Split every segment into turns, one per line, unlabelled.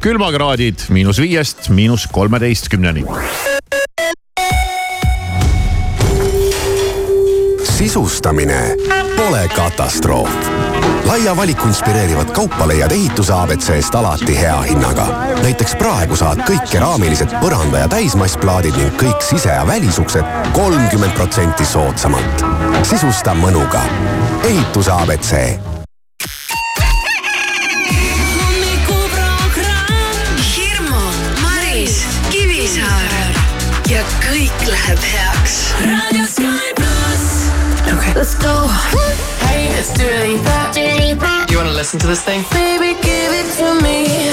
külmakraadid miinus viiest miinus kolmeteistkümneni.
sisustamine pole katastroof. laia valiku inspireerivat kaupa leiad ehituse abc-st alati hea hinnaga. näiteks praegu saad kõik keraamilised põranda- ja täismassplaadid ning kõik sise- ja välisuksed kolmkümmend protsenti soodsamalt. sisusta mõnuga. ehituse abc
ja kõik läheb heaks. raadio Sky pluss. Okay, let's go. Hey, it's Dua Lipa. You wanna listen to this thing? Baby, give it to me.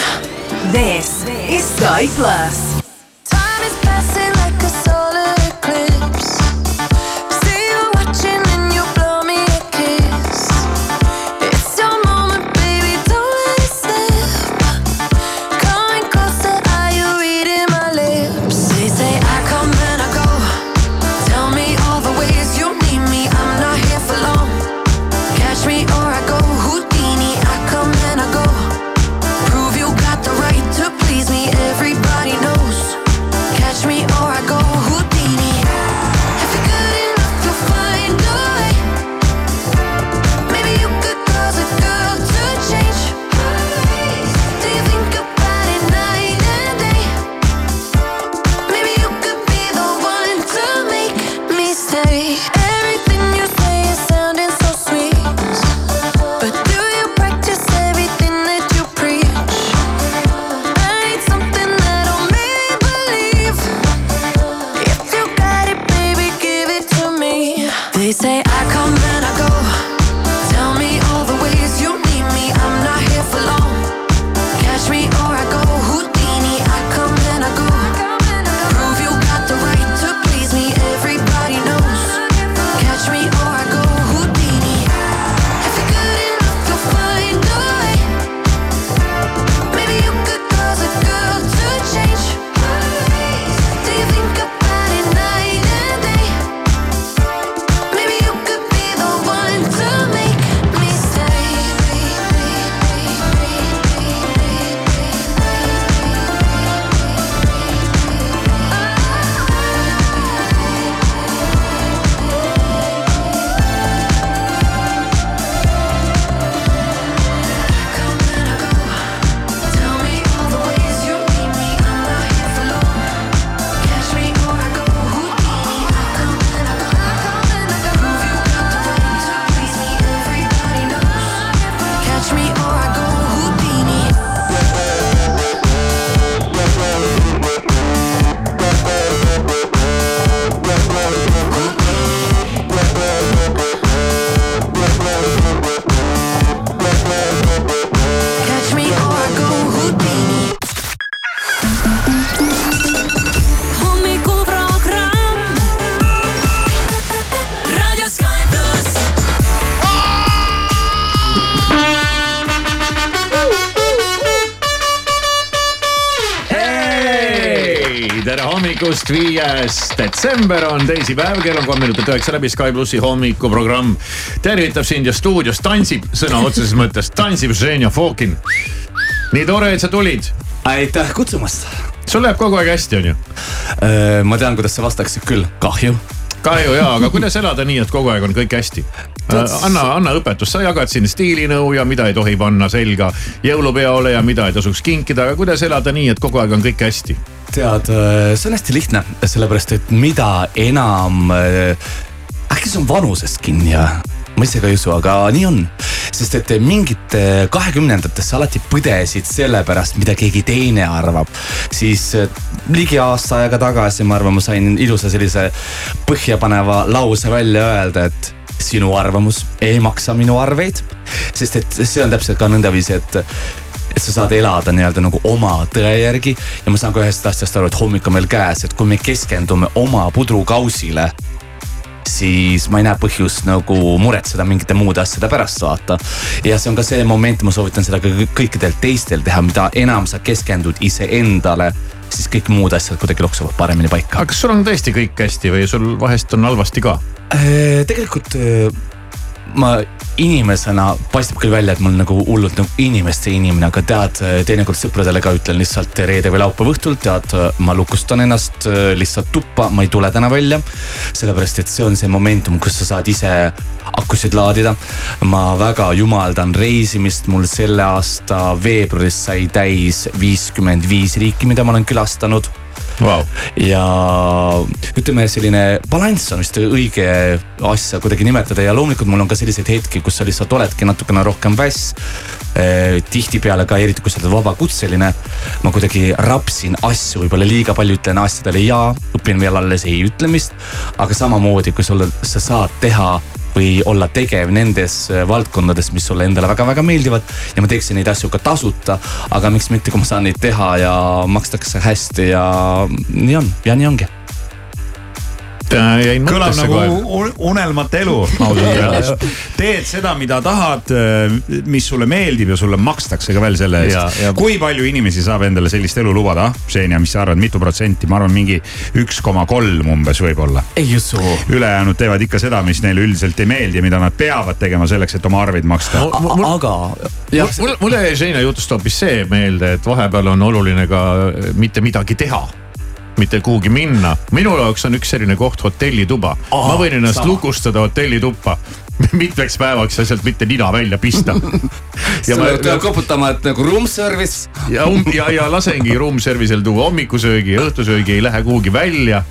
This is Sky Plus.
Hommikust, detsember on teisipäev, kell on kolm minutit üheksa läbi Sky plussi hommikuprogramm. tervitab sind ja stuudios tantsib sõna otseses mõttes, tantsib Ženja Fokin. nii tore, et sa tulid.
aitäh kutsumast.
sul läheb kogu aeg hästi, on ju?
Äh, ma tean, kuidas sa vastaksid küll, kahju
kahju jaa, aga kuidas elada nii, et kogu aeg on kõik hästi? Äh, anna, anna õpetust, sa jagad siin stiilinõu ja mida ei tohi panna selga jõulupeole ja mida ei tasuks kinkida, aga kuidas elada nii, et kogu aeg on kõik hästi?
tead, äh, see on hästi lihtne, sellepärast et mida enam, äh, äkki see on vanusest kinni ja ma ise ka ei usu, aga nii on. sest et mingite kahekümnendates sa alati põdesid selle pärast, mida keegi teine arvab. siis ligi aasta aega tagasi, ma arvan, ma sain ilusa sellise põhjapaneva lause välja öelda, et sinu arvamus ei maksa minu arveid. sest et see on täpselt ka nõndaviisi, et et sa saad elada nii-öelda nagu oma tõe järgi. ja ma saan ka ühest asjast aru, et hommik on veel käes, et kui me keskendume oma pudrukausile siis ma ei näe põhjust nagu muretseda mingite muude asjade pärast vaata. ja see on ka see moment, ma soovitan seda ka kõikidel teistel teha, mida enam sa keskendud iseendale siis kõik muud asjad kuidagi loksuvad paremini paika.
aga kas sul on tõesti kõik hästi või sul vahest on halvasti ka?
Äh, tegelikult äh, ma inimesena paistab küll välja, et mul nagu hullult nagu inimeste inimene, aga tead, teinekord sõpradele ka ütlen lihtsalt reede või laupäeva õhtul, tead, ma lukustan ennast lihtsalt tuppa, ma ei tule täna välja. sellepärast, et see on see momentum, kus sa saad ise akusid laadida. ma väga jumaldan reisimist, mul selle aasta veebruaris sai täis viiskümmend viis riiki, mida ma olen külastanud
wow..
ja ütleme, selline balanss on vist õige asja kuidagi nimetada ja loomulikult mul on ka selliseid hetki, kus sa lihtsalt oledki natukene rohkem väss eh,. tihtipeale ka eriti, kui sa oled vabakutseline, ma kuidagi rapsin asju võib-olla liiga palju, ütlen asjadele ja, õpin veel alles ei ütlemist. aga samamoodi, kui sul, sa saad teha või olla tegev nendes äh, valdkondades, mis sulle endale väga-väga meeldivad. ja ma teeksin neid asju ka tasuta, aga miks mitte, kui ma saan neid teha ja makstakse hästi ja nii on ja nii ongi
jäin
kõlab nagu kohe. unelmate elu ausalt öeldes. teed seda, mida tahad, äh, mis sulle meeldib ja sulle makstakse ka veel selle eest. kui palju inimesi saab endale sellist elu lubada, Xenia, mis sa arvad, mitu protsenti, ma arvan, mingi üks koma kolm umbes võib-olla.
ei usu.
ülejäänud teevad ikka seda, mis neile üldiselt ei meeldi ja mida nad peavad tegema selleks, et oma arveid maksta.
aga.
mul, mulle jäi Xenia jutust hoopis see meelde, et vahepeal on oluline ka mitte midagi teha mitte kuhugi minna. minu jaoks on üks selline koht hotellituba. ma võin ennast sama. lukustada hotellituppa mitmeks päevaks ja sealt mitte nina välja pista
ja ma pean koputama, et nagu room service.
ja, um, ja, ja lasengi room service'il tuua hommikusöögi ja õhtusöögi, ei lähe kuhugi välja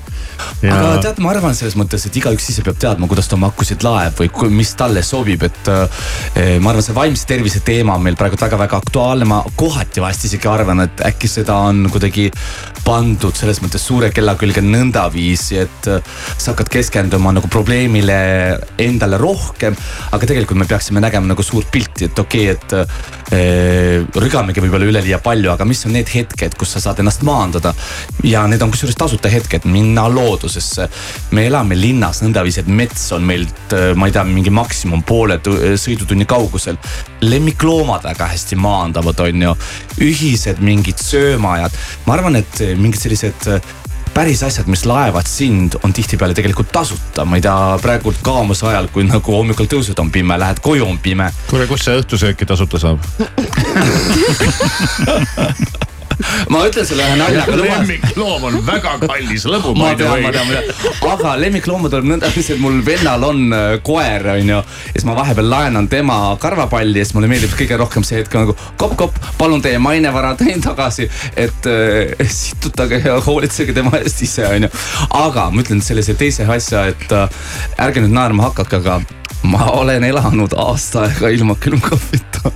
Ja... aga tead, ma arvan selles mõttes, et igaüks ise peab teadma, kuidas ta oma akusid laeb või mis talle sobib, et äh, ma arvan, see vaimse tervise teema on meil praegu väga-väga aktuaalne, ma kohati vahest isegi arvan, et äkki seda on kuidagi pandud selles mõttes suure kella külge nõndaviisi, et äh, sa hakkad keskenduma nagu probleemile endale rohkem. Aga tegelikult me peaksime nägema nagu suurt pilti, et okei okay,, et äh, rügamegi võib-olla üleliia palju, aga mis on need hetked, kus sa saad ennast maandada. ja need on kusjuures tasuta hetked, minna loodusesse. me elame linnas nõndaviisi, et mets on meilt, äh, ma ei tea, mingi maksimum poole sõidutunni kaugusel. lemmikloomad väga hästi maandavad, on ju. ühised mingid söömaajad, ma arvan, et mingid sellised päris asjad, mis laevad sind, on tihtipeale tegelikult tasuta, ma ei tea, praegult kaamuse ajal, kui nagu hommikul tõused, on pime, lähed koju, on pime.
kuule, kus see õhtusööki tasuta saab
ma ütlen sulle ühe naljaga
lubas. lemmikloom on väga kallis lõbu.
ma tean, ma tean, ma tean, aga lemmiklooma tuleb nõndaviisi, et mul vennal on äh, koer, on ju. ja siis ma vahepeal laenan tema karvapalli ja siis mulle meeldib kõige rohkem see hetk nagu kopp-kopp, palun teie mainevara, tõin tagasi. et äh, situtage ja hoolitsege tema eest ise, on ju. aga ma ütlen sellise teise asja, et äh, ärge nüüd naerma hakake, aga ma olen elanud aasta aega ilma külmkapita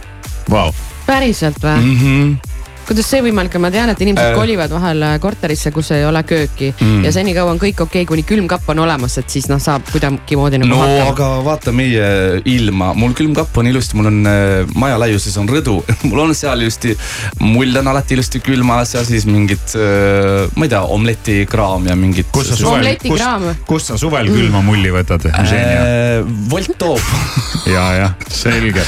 wow..
päriselt või
mm? -hmm
kuidas see võimalik on, ma tean, et inimesed äh. kolivad vahel äh, korterisse, kus ei ole kööki mm. ja senikaua on kõik okei okay,, kuni külmkapp on olemas, et siis noh, saab kuidagimoodi nagu.
no hakkama. aga vaata meie ilma, mul külmkapp on ilusti, mul on äh, maja laiuses on rõdu mul on seal ilusti, mull on alati ilusti külmas ja siis mingid äh,, ma ei tea, omletikraam ja mingid.
kus sa suvel, kus, kus sa suvel külma mulli võtad äh,?
Volt toob
ja, jah, selge.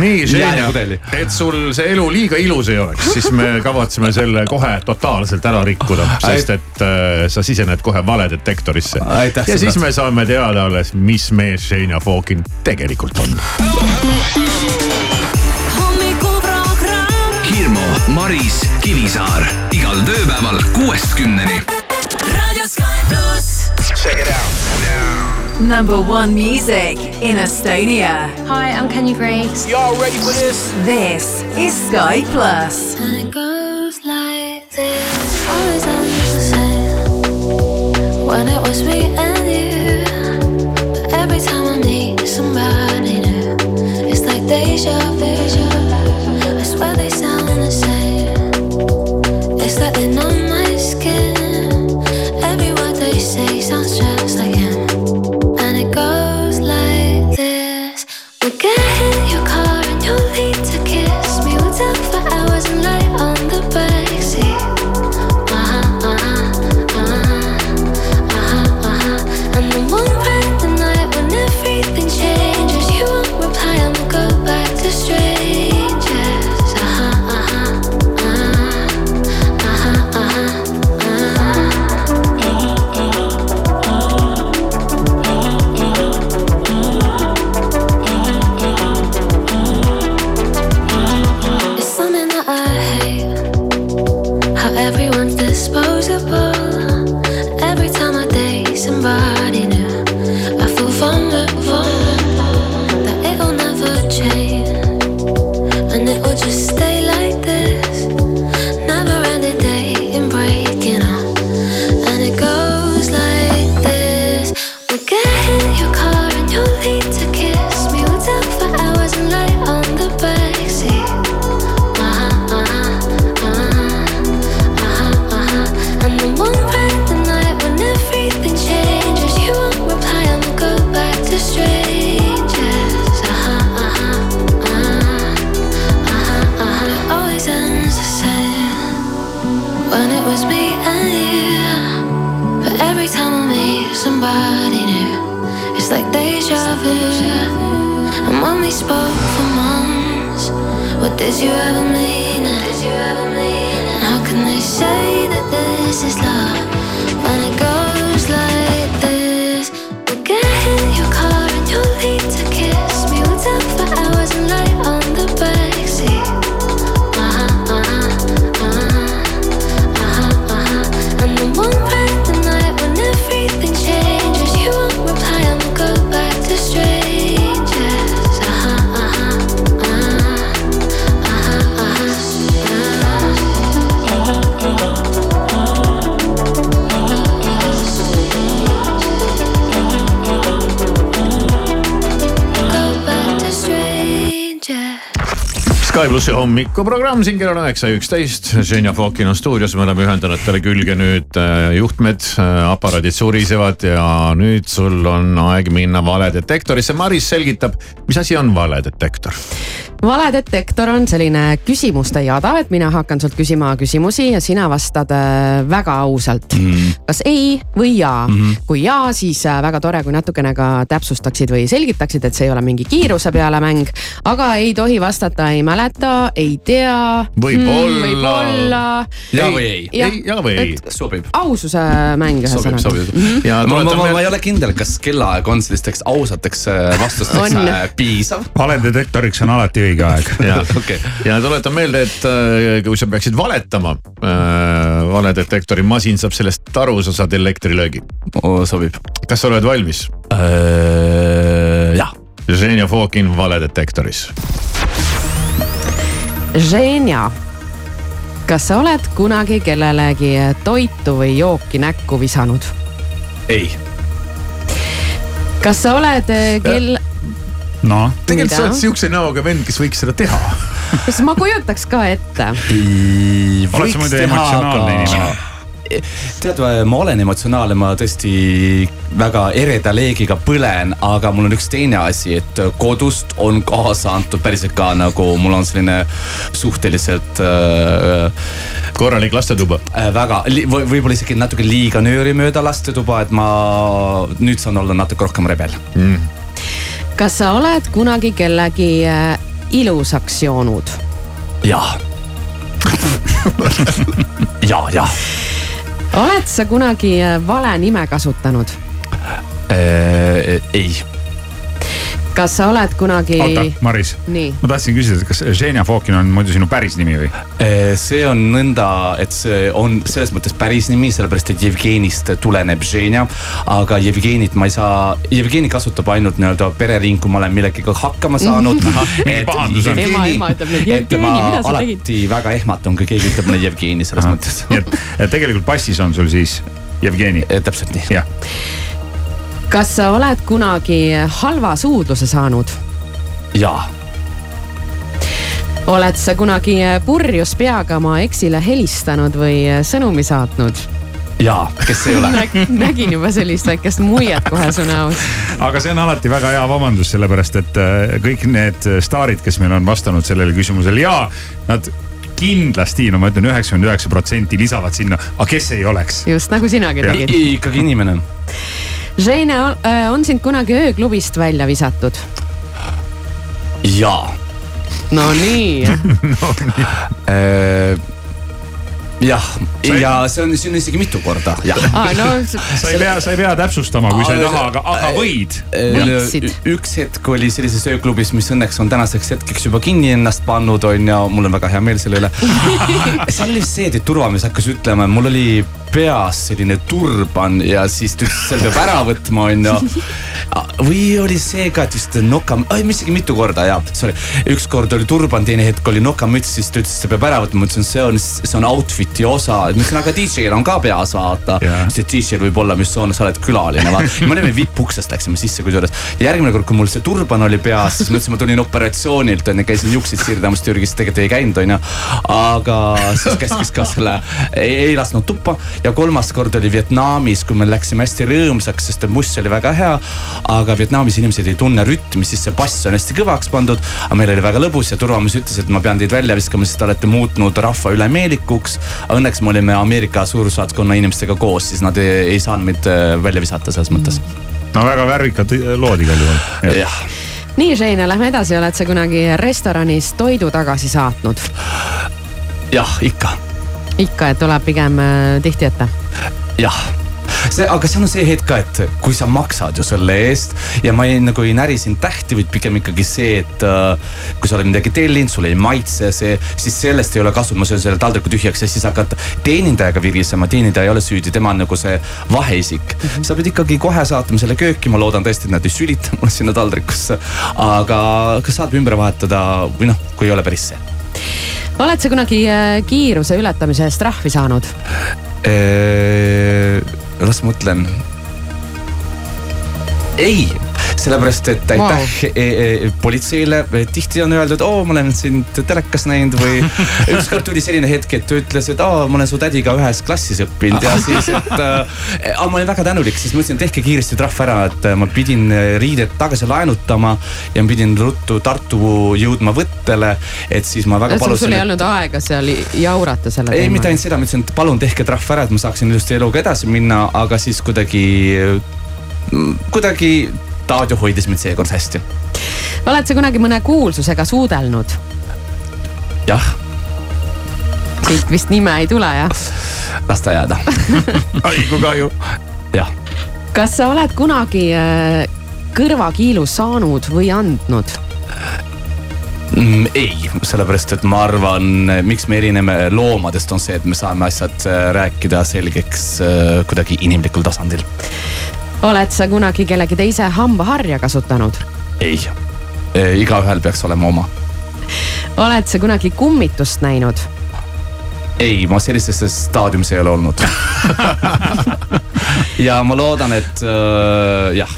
nii, Ženja, et sul see elu liiga ilus ei oleks, siis me me kavatseme selle kohe totaalselt ära rikkuda, sest et äh, sa sisened kohe valedetektorisse. ja siis me saame teada alles, mis mees Shania Fawkin tegelikult on.
Hirmu, Maris, Kivisaar igal tööpäeval kuuest kümneni. Check it out now.
Number one music in Estonia.
Hi, I'm Kenny Grace.
Y'all ready for this?
This is Sky Plus.
And it goes like this. Always on the same. When it was me and you. But every time I need somebody new, it's like deja vu. I swear they sound the same. It's like they know my
Sky plussi hommikuprogramm siin kell on üheksa ja üksteist. Ženja Fokin on stuudios, me oleme ühendanud talle külge nüüd äh, juhtmed, aparaadid surisevad ja nüüd sul on aeg minna valedetektorisse. Maris selgitab, mis asi on valedetektor?
Valedetektor on selline küsimuste jada, et mina hakkan sult küsima küsimusi ja sina vastad äh, väga ausalt mm.. kas ei või jaa mm. -hmm. kui jaa, siis äh, väga tore, kui natukene ka täpsustaksid või selgitaksid, et see ei ole mingi kiiruse peale mäng. aga ei tohi vastata ei mäleta, ei tea.
Võib-olla.
võib-olla.
ja või ei?
ja või ei?
sobib.
aususe mäng
sobib,
ühesõnaga.
sobib
Mhm.
ja
ma, ma, ma, ma ei ole kindel, kas kellaaeg on sellisteks ausateks äh, vastusteks piisav.
valedetektoriks on alati õige aeg.
ja
Okei.
ja tuletan meelde, et äh, kui sa peaksid valetama äh,, valedetektori masin saab sellest aru, sa saad elektrilöögi.
sobib.
kas sa oled valmis?
jah.
Ženja Fokin valedetektoris.
Ženja, kas sa oled kunagi kellelegi toitu või jooki näkku visanud?
ei.
kas sa oled eh, kell,
noh,
tegelikult sa oled siukse näoga vend, kes võiks seda teha.
kas ma kujutaks ka ette?
oled sa muidu emotsionaalne inimene?
tead, ma olen emotsionaalne, ma tõesti väga ereda leegiga põlen, aga mul on üks teine asi, et kodust on kaasa antud päriselt ka nagu mul on selline suhteliselt äh,
korralik lastetuba.
äh, väga li- või võib-olla isegi natuke liiga nöörimööda lastetuba, et ma nüüd saan olla natuke rohkem rebel.
Kas sa oled kunagi kellegi eh, ilusaks joonud?
jaa. ja, ja
oled sa kunagi eh, vale nime kasutanud?
äh,. ei,
kas sa oled kunagi,
oota, Maris,
nii,
ma tahtsin küsida, kas Ženja Fokin on muidu sinu päris nimi või?
Äh, see on nõnda, et see on selles mõttes päris nimi, sellepärast et Jevgenist tuleneb Ženja. aga Jevgenit ma ei saa, Jevgeni kasutab ainult nii-öelda perering, kui ma olen millegagi hakkama saanud.
mingi pahandus on.
Ema- ema ütleb nüüd,
et ma
"Jevgeni, mida sa
alati väga ehmatun, kui keegi ütleb mulle Jevgeni selles mõttes.
nii et et tegelikult passis on sul siis Jevgeni,
täpselt nii.
jah.
Kas sa oled kunagi halva suudluse saanud?
jaa,
oled sa kunagi purjus peaga oma eksile helistanud või sõnumi saatnud?
jaa, kes ei ole.
nägin juba sellist väikest muiet kohe su näos.
aga see on alati väga hea vabandus, sellepärast et äh, kõik need staarid, kes meil on vastanud sellele küsimusele ja nad kindlasti, no ma ütlen üheksakümmend üheksa protsenti lisavad sinna, aga kes ei oleks.
just nagu sinagi tegid.
ikkagi inimene.
Žene, on sind kunagi ööklubist välja visatud?
jaa.
No nii,
Äh, jah, ja see on, see on isegi mitu korda, jah
ah,. No,
sa ei pea, sa ei pea täpsustama, kui sa ei taha, aga, aga võid.
üks hetk oli sellises ööklubis, mis õnneks on tänaseks hetkeks juba kinni ennast pannud, on ju, mul on väga hea meel selle üle seal oli see, et turvamees hakkas ütlema, mul oli peas selline turban ja siis ta ütles, selle peab ära võtma, on ju. Või oli see ka, et vist noka, isegi mitu korda ja, sorry. ükskord oli turban, teine hetk oli nokamüts, siis ta ütles, et see peab ära võtma, ma ütlesin, see on, see on outfit'i osa. ma ütlesin, aga DJ-l on ka peas vaata yeah.. siis DJ-l võib olla, mis on, sa oled külaline vaata. me olime vippuksest läksime sisse kusjuures. järgmine kord, kui mul see turban oli peas, siis ma ütlesin, ma tulin operatsioonilt on ju, käisin juukseid siirdamas Türgis, tegelikult ei käinud on ju. aga siis käskis ka selle, ei lasknud tuppa ja kolmas kord oli Vietnamis, kui me läksime hästi rõõmsaks, sest muss oli väga hea. Aga Vietnamis inimesed ei tunne rütmi, siis see bass on hästi kõvaks pandud. aga meil oli väga lõbus ja turvamees ütles, et ma pean teid välja viskama, sest te olete muutnud rahva ülemeelikuks. õnneks me olime Ameerika suursaatkonna inimestega koos, siis nad ei, ei saanud meid äh, välja visata selles mõttes.
no väga värvikad lood igal juhul.
jah
nii, Žeine, lähme edasi, oled sa kunagi restoranis toidu tagasi saatnud?
jah, ikka
ikka, et tuleb pigem äh, tihti ette?
jah see, aga seal on see hetk ka, et kui sa maksad ju selle eest ja ma ei, nagu ei näri sind tähti, vaid pigem ikkagi see, et uh, kui sa oled midagi tellinud, sulle ei maitse see, siis sellest ei ole kasu, ma söön selle taldriku tühjaks ja siis hakkad teenindajaga virisema, teenindaja ei ole süüdi, tema on nagu see vaheisik mm. -hmm. sa pead ikkagi kohe saatma selle kööki, ma loodan tõesti, et nad ei sülita mulle sinna taldrikusse. aga kas saab ümber vahetada või noh, kui ei ole päris see
oled sa kunagi äh, kiiruse ületamise eest trahvi saanud?
Las mõtlen. Ei sellepärast, et aitäh wow. e e politseile, tihti on öeldud, oo, ma olen sind telekas näinud või ükskord tuli selline hetk, et ta ütles, et aa, ma olen su tädiga ühes klassis õppinud ja siis, et äh,. ma olin väga tänulik, siis ma ütlesin, tehke kiiresti trahv ära, et äh, ma pidin äh, riided tagasi laenutama ja ma pidin ruttu Tartu jõudma võttele, et siis ma väga palusin.
sul ei olnud aega seal jaurata selle
teema? ei, mitte ainult seda, ma ütlesin, et palun tehke trahv ära, et ma saaksin ilusti eluga edasi minna, aga siis kuidagi kuidagi Taadio hoidis mind seekord hästi.
oled sa kunagi mõne kuulsusega suudelnud?
jah.
siit vist nime ei tule, jah?
las ta jääda
ai kui kahju.
jah.
kas sa oled kunagi äh, kõrvakiilu saanud või andnud?
Mm, ei, sellepärast et ma arvan, miks me erineme loomadest, on see, et me saame asjad äh, rääkida selgeks äh, kuidagi inimlikul tasandil
oled sa kunagi kellegi teise hambaharja kasutanud?
ei, igaühel peaks olema oma.
oled sa kunagi kummitust näinud?
ei, ma sellises staadiumis ei ole olnud ja ma loodan, et äh, jah.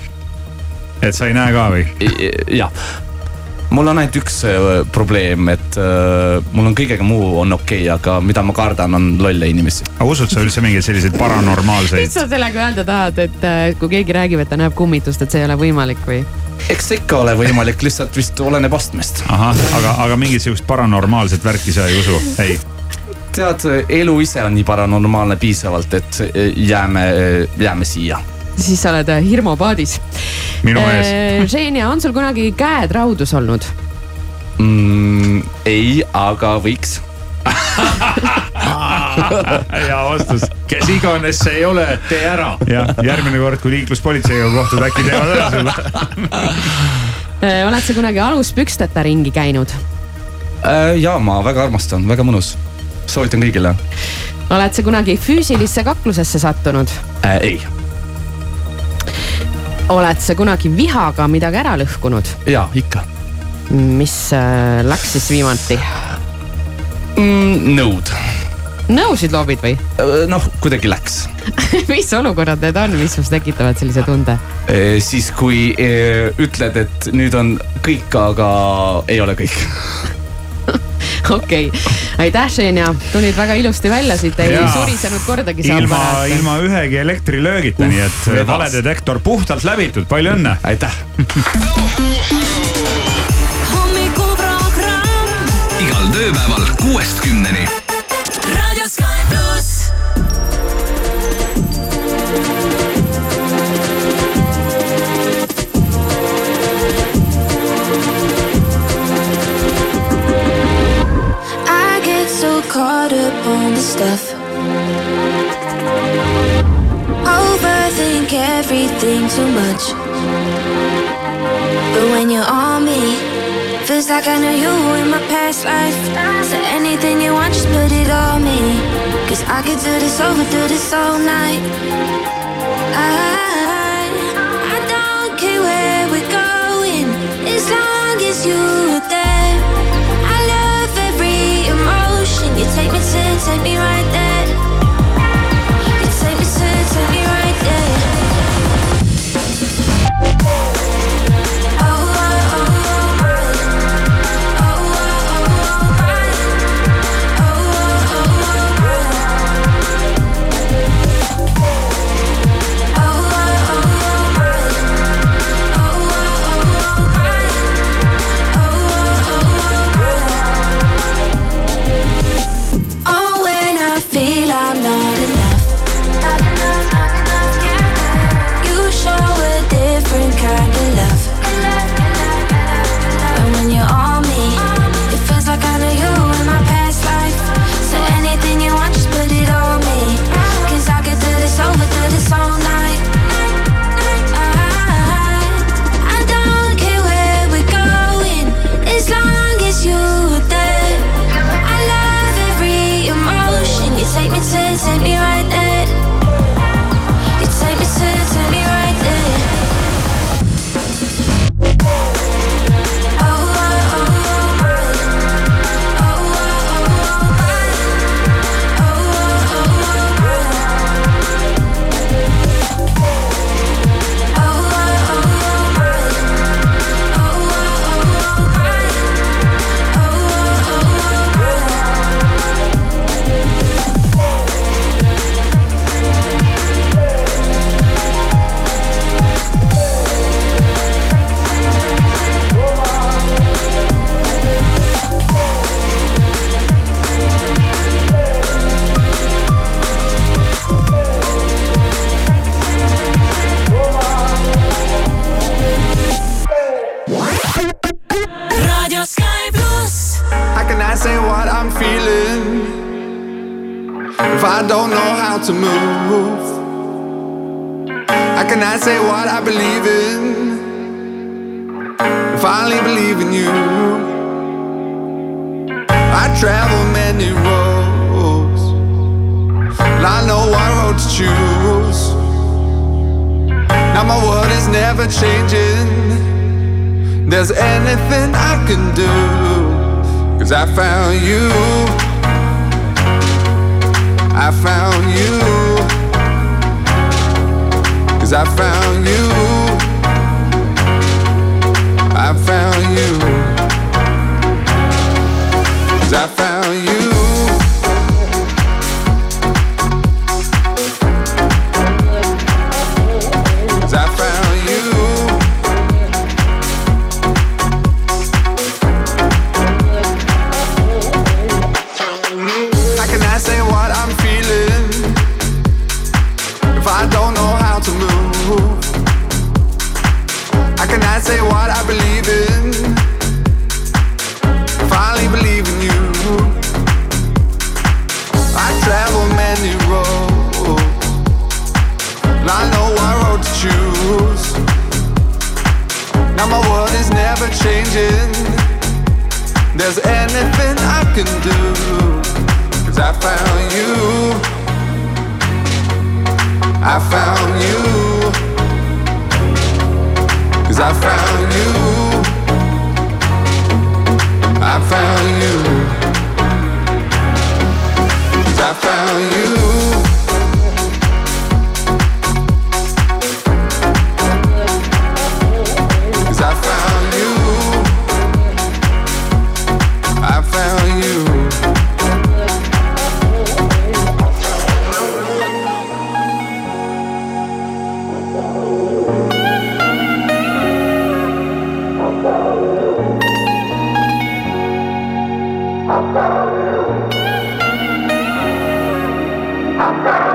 et sa ei näe ka või?
jah, mul on ainult üks äh, probleem, et äh, mul on kõigega muu on okei okay,, aga mida ma kardan, on lolle inimesi.
aga usud sa üldse mingeid selliseid paranormaalseid?
mis sa sellega öelda tahad, et äh, kui keegi räägib, et ta näeb kummitust, et see ei ole võimalik või?
eks see ikka ole võimalik, lihtsalt vist oleneb astmest.
ahah, aga, aga mingit sihukest paranormaalset värki sa ei usu, ei?
tead, elu ise on nii paranormaalne piisavalt, et jääme, jääme siia
siis sa oled äh, hirmupaadis.
minu ees.
Ženia, on sul kunagi käed raudus olnud
mm,? ei, aga võiks
hea vastus.
kes iganes see ei ole, tee ära.
jah, järgmine kord, kui liikluspolitseiga kohtud, äkki teevad ära sulle
oled sa kunagi aluspüksteta ringi käinud?
Äh, ja ma väga armastan, väga mõnus. soovitan kõigile.
oled sa kunagi füüsilisse kaklusesse sattunud
äh,? ei
oled sa kunagi vihaga midagi ära lõhkunud?
ja, ikka.
mis äh, läks siis viimati
mm,? nõud.
nõusid loobid või?
Äh, noh, kuidagi läks
mis olukorrad need on, mis sinus tekitavad sellise tunde
e,? siis, kui e, ütled, et nüüd on kõik, aga ei ole kõik
okei okay., aitäh, Ženja, tulid väga ilusti välja siit, ei ja. surisenud kordagi.
ilma, ilma ühegi elektrilöögita, nii et uh, valedetektor puhtalt läbitud, palju õnne.
aitäh
igal tööpäeval kuuest kümneni
stuff. Overthink everything too much. But when you're on me, feels like I know you in my past life. So anything you want, just put it on me. Cause I could do this over, do this all night. I, I don't care where we're going, as long as you're there. You take me to, take me right there. to
choose. Now my world is never changing. There's anything I can do, cause I found you. I found you. Cause I found you. I found you. Cause I found you. can do. Cause I found you. I found you. Cause I found you. I found you. Cause I found you. I found you. You.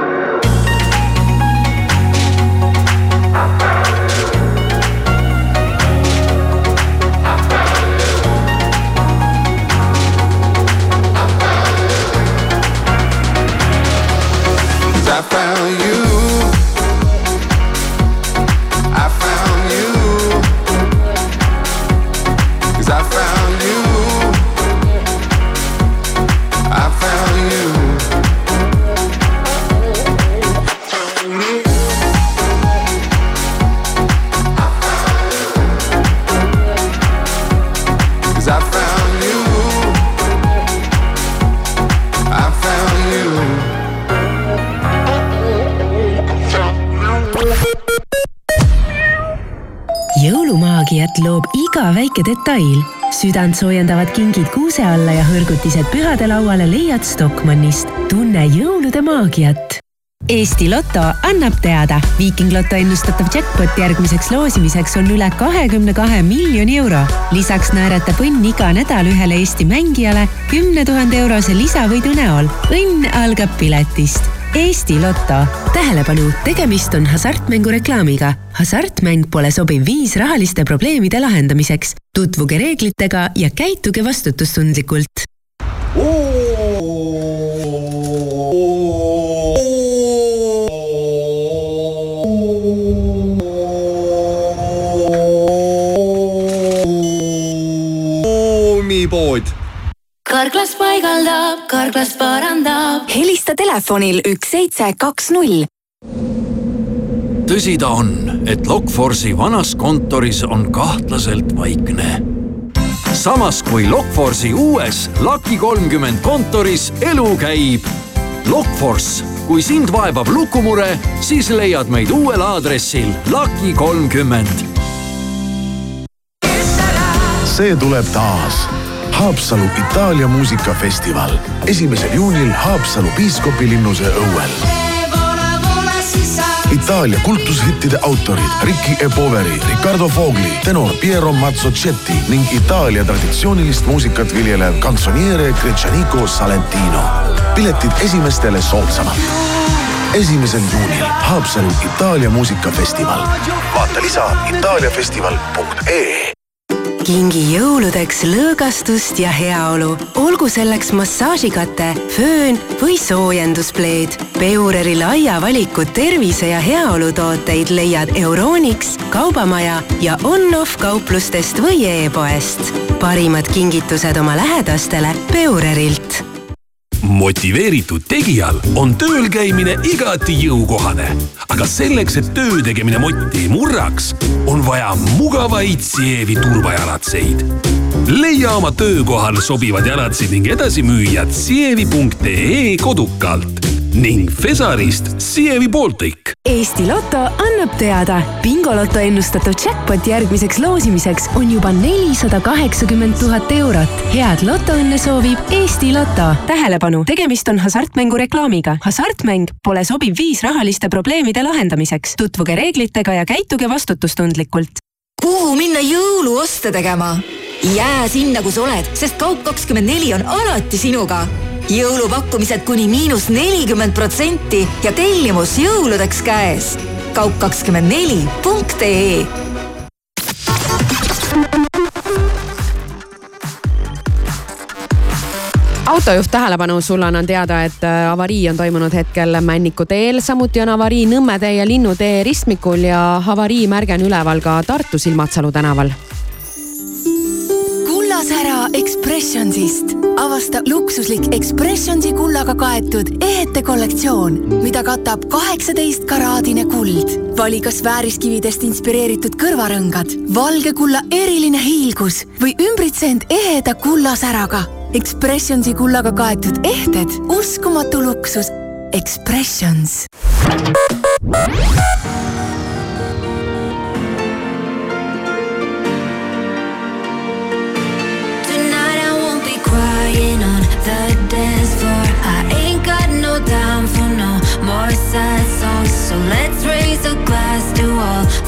Väike detail. südantsoojendavad kingid kuuse alla ja hõrgutised pühadelauale leiad Stockmannist. tunne jõulude maagiat. Eesti Loto annab teada, Viiking Loto ennustatav jackpot järgmiseks loosimiseks on üle kahekümne kahe miljoni euro. lisaks naeratab õnn iga nädal ühele Eesti mängijale kümne tuhande eurose lisavõidu näol. õnn algab piletist Eesti Loto. tähelepanu, tegemist on hasartmängureklaamiga. hasartmäng pole sobiv viis rahaliste probleemide lahendamiseks. Tutvuge reeglitega ja käituge vastutustundlikult.
pood
karklas paigaldab, karklas parandab.
helista telefonil üks seitse kaks null.
Tõsi ta on, et Lokforce'i vanas kontoris on kahtlaselt vaikne. samas kui Lokforce'i uues Lucky kolmkümmend kontoris elu käib. Lokforce, kui sind vaevab lukumure, siis leiad meid uuel aadressil Lucky kolmkümmend.
see tuleb taas Haapsalu Itaalia muusikafestival esimesel juunil Haapsalu piiskopilinnuse õuel. Itaalia kultushittide autorid Ricky E. Poveri, Ricardo Fogli, tenor Piero Mazzocetti ning Itaalia traditsioonilist muusikat viljelev kantsoniere Gretšaniko Salentino. piletid esimestele soodsamalt. esimesel juunil Haapsalu Itaalia muusikafestival. vaata lisa itaaliafestival.ee
kingi jõuludeks lõõgastust ja heaolu, olgu selleks massaažikate, föön või soojenduspleed. Peureri laia valiku tervise ja heaolu tooteid leiad Euronix, Kaubamaja ja on-off kauplustest või e-poest. parimad kingitused oma lähedastele Peurerilt
motiveeritud tegijal on tööl käimine igati jõukohane. aga selleks, et töö tegemine motti ei murraks, on vaja mugavaid Sievi turvajalatseid. leia oma töökohal sobivad jalatsid ning edasimüüjad sievi.ee kodukalt ning Fesarist Sievi Baltic.
Eesti Loto annab teada, bingoloto ennustatav jackpot järgmiseks loosimiseks on juba nelisada kaheksakümmend tuhat eurot. head lotoõnne soovib Eesti Loto. tähelepanu, tegemist on hasartmängureklaamiga. hasartmäng pole sobiv viis rahaliste probleemide lahendamiseks. tutvuge reeglitega ja käituge vastutustundlikult.
kuhu minna jõuluoste tegema? jää sinna, kus oled, sest Kaup24 on alati sinuga jõulupakkumised kuni miinus nelikümmend protsenti ja tellimus jõuludeks käes. kaup kakskümmend neli punkt ee
autojuht tähelepanu, sulle annan teada, et äh, avarii on toimunud hetkel Männiku teel, samuti on avarii Nõmme tee ja Linnutee ristmikul ja avariimärge on üleval ka Tartu Silmatsalu tänaval
sära Expressionsist. avasta luksuslik Expressionsi kullaga kaetud ehete kollektsioon, mida katab kaheksateist karaadine kuld. vali kas vääriskividest inspireeritud kõrvarõngad, valge kulla eriline hiilgus või ümbritse end eheda kullasäraga. Expressionsi kullaga kaetud ehted, uskumatu luksus. Expressions.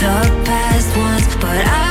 The past ones. But I